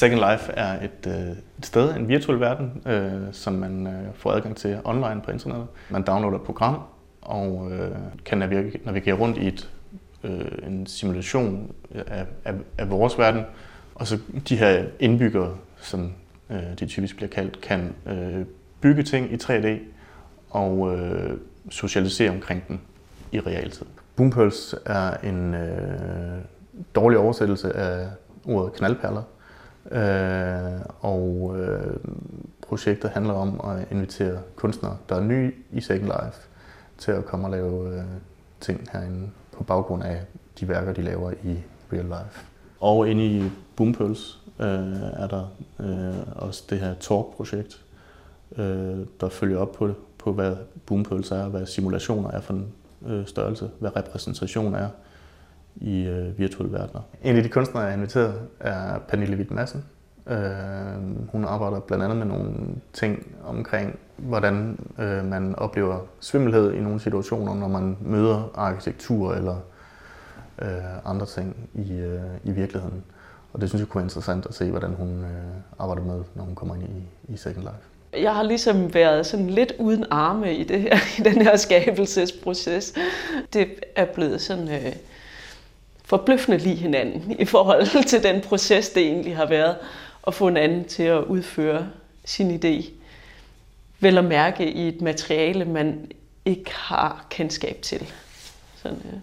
Second Life er et, øh, et sted, en virtuel verden, øh, som man øh, får adgang til online på internettet. Man downloader et program og øh, kan navigere, navigere rundt i et, øh, en simulation af, af, af vores verden. Og så de her indbyggere, som øh, de typisk bliver kaldt, kan øh, bygge ting i 3D og øh, socialisere omkring den i realtid. Boompearls er en øh, dårlig oversættelse af ordet knaldperler. Øh, og øh, projektet handler om at invitere kunstnere, der er nye i Second Life, til at komme og lave øh, ting herinde på baggrund af de værker, de laver i real life. Og inde i Boompulse øh, er der øh, også det her Talk-projekt, øh, der følger op på, på hvad Boompulse er, hvad simulationer er for en øh, størrelse, hvad repræsentation er i øh, virtuelle verdener. En af de kunstnere, jeg har inviteret, er Pernille Witt Madsen. Øh, hun arbejder blandt andet med nogle ting omkring, hvordan øh, man oplever svimmelhed i nogle situationer, når man møder arkitektur eller øh, andre ting i, øh, i virkeligheden. Og det synes jeg kunne være interessant at se, hvordan hun øh, arbejder med, når hun kommer ind i, i Second Life. Jeg har ligesom været sådan lidt uden arme i, det her, i den her skabelsesproces. Det er blevet sådan øh, forbløffende lige hinanden i forhold til den proces, det egentlig har været at få en anden til at udføre sin idé. Vel at mærke i et materiale, man ikke har kendskab til. Sådan, øh,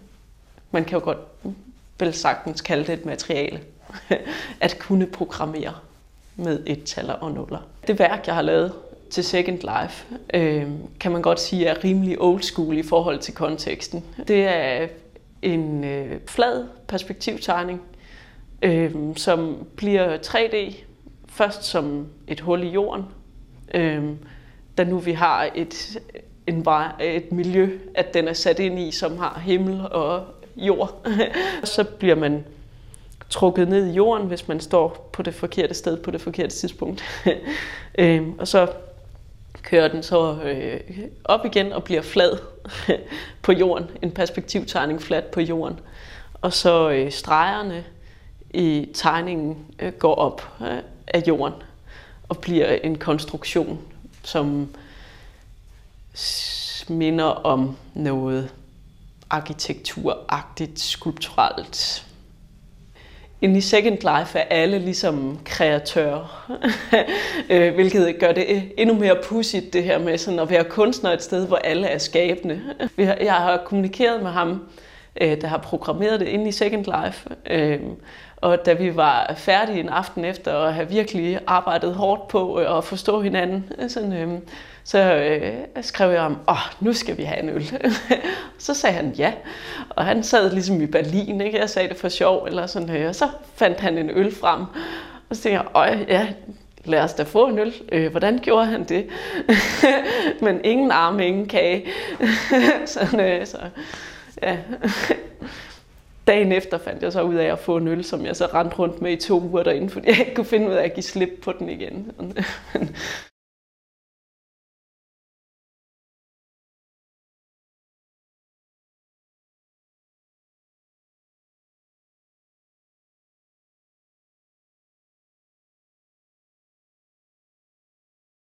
man kan jo godt vel sagtens kalde det et materiale. at kunne programmere med et taller og nuller. Det værk, jeg har lavet til Second Life, øh, kan man godt sige er rimelig old school i forhold til konteksten. Det er en øh, flad perspektivtegning, øh, som bliver 3D, først som et hul i jorden, øh, da nu vi har et, en, et miljø, at den er sat ind i, som har himmel og jord. så bliver man trukket ned i jorden, hvis man står på det forkerte sted på det forkerte tidspunkt. øh, og så kører den så øh, op igen og bliver flad på jorden. En perspektivtegning flat på jorden. Og så øh, stregerne i tegningen øh, går op øh, af jorden og bliver en konstruktion, som minder om noget arkitekturagtigt, skulpturelt. Inden i Second Life er alle ligesom kreatører, øh, hvilket gør det endnu mere pudsigt det her med sådan at være kunstner et sted, hvor alle er skabende. Jeg har kommunikeret med ham, øh, der har programmeret det inde i Second Life, øh, og da vi var færdige en aften efter at have virkelig arbejdet hårdt på øh, at forstå hinanden, øh, sådan, øh, så øh, skrev jeg om, åh, nu skal vi have en øl. så sagde han ja, og han sad ligesom i Berlin, ikke? jeg sagde det for sjov, eller sådan, øh, og så fandt han en øl frem. Og så tænkte jeg, ja, lad os da få en øl. Øh, hvordan gjorde han det? Men ingen arme, ingen kage. sådan, øh, så, ja. Dagen efter fandt jeg så ud af at få en øl, som jeg så rendte rundt med i to uger derinde, fordi jeg ikke kunne finde ud af at give slip på den igen.